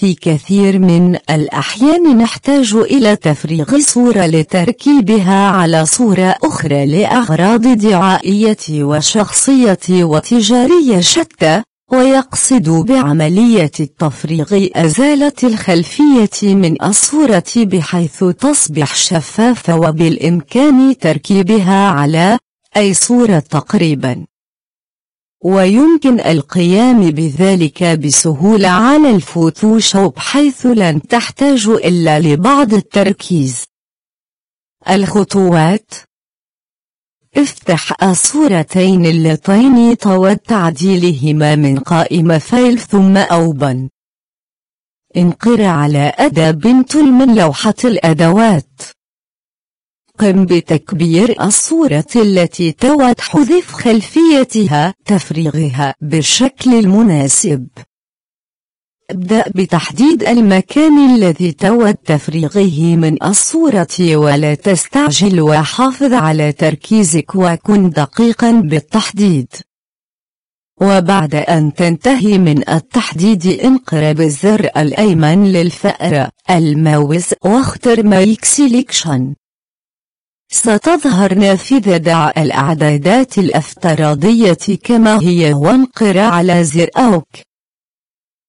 في كثير من الأحيان نحتاج إلى تفريغ صورة لتركيبها على صورة أخرى لأغراض دعائية وشخصية وتجارية شتى ويقصد بعملية التفريغ أزالة الخلفية من الصورة بحيث تصبح شفافة وبالإمكان تركيبها على أي صورة تقريبا. ويمكن القيام بذلك بسهولة على الفوتوشوب حيث لن تحتاج إلا لبعض التركيز. الخطوات افتح الصورتين اللتين تود تعديلهما من قائمة File ثم Open. انقر على أداة Pen Tool من لوحة الأدوات. قم بتكبير الصورة التي تود حذف خلفيتها تفريغها بالشكل المناسب. ابدأ بتحديد المكان الذي تود تفريغه من الصورة ولا تستعجل وحافظ على تركيزك وكن دقيقا بالتحديد. وبعد أن تنتهي من التحديد انقر بالزر الأيمن للفأرة الماوس واختر Make Selection ستظهر نافذة دع الأعدادات الافتراضية كما هي وانقر على زر OK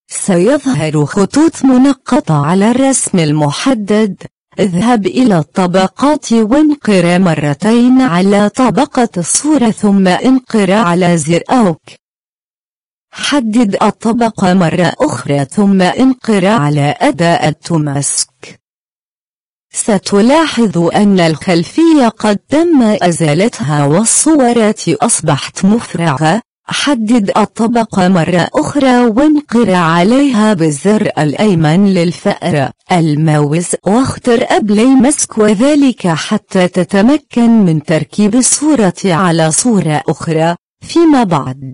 سيظهر خطوط منقطة على الرسم المحدد. اذهب إلى الطبقات وانقر مرتين على طبقة الصورة ثم انقر على زر أوك حدد الطبقة مرة أخرى ثم انقر على أداة التماسك. ستلاحظ أن الخلفية قد تم إزالتها والصورات أصبحت مفرغة حدد الطبقة مرة أخرى وانقر عليها بالزر الأيمن للفأرة الماوس واختر أبلي مسك وذلك حتى تتمكن من تركيب الصورة على صورة أخرى. فيما بعد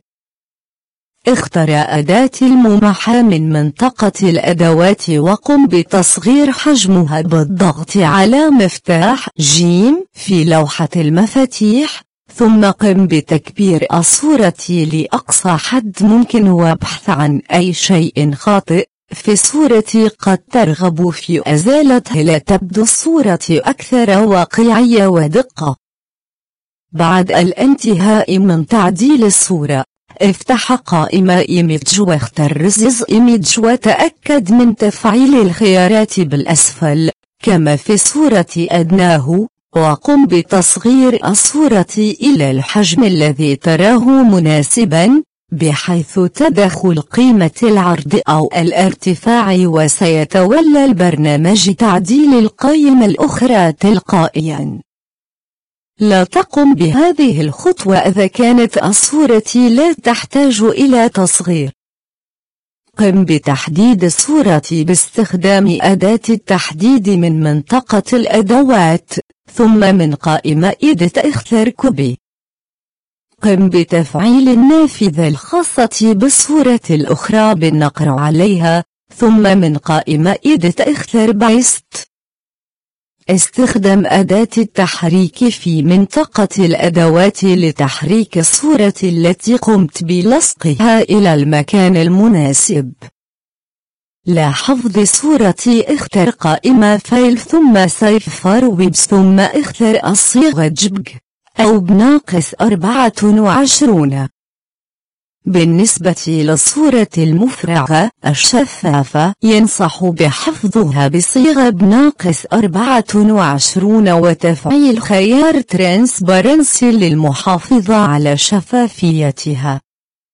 اختر أداة الممحى من منطقة الأدوات وقم بتصغير حجمها بالضغط على مفتاح جيم في لوحة المفاتيح ثم قم بتكبير الصورة لأقصى حد ممكن وابحث عن أي شيء خاطئ في الصورة قد ترغب في أزالته لتبدو الصورة أكثر واقعية ودقة. بعد الانتهاء من تعديل الصورة افتح قائمة إيميج واختر رزز إيميج وتأكد من تفعيل الخيارات بالأسفل. كما في الصورة أدناه وقم بتصغير الصورة إلى الحجم الذي تراه مناسبا بحيث تدخل قيمة العرض أو الارتفاع وسيتولى البرنامج تعديل القائمة الأخرى تلقائيا. لا تقم بهذه الخطوة إذا كانت الصورة لا تحتاج إلى تصغير. قم بتحديد الصورة باستخدام أداة التحديد من منطقة الأدوات ثم من قائمة Edit اختر Copy قم بتفعيل النافذة الخاصة بالصورة الأخرى بالنقر عليها ثم من قائمة Edit اختر Paste. استخدم أداة التحريك في منطقة الأدوات لتحريك الصورة التي قمت بلصقها إلى المكان المناسب. لحفظ صورة اختر قائمة File ثم Save for Web ثم اختر الصيغة JPG أو PNG-24 بالنسبة للصورة المفرغة الشفافة ينصح بحفظها بصيغة PNG-24 وتفعيل خيار Transparency للمحافظة على شفافيتها.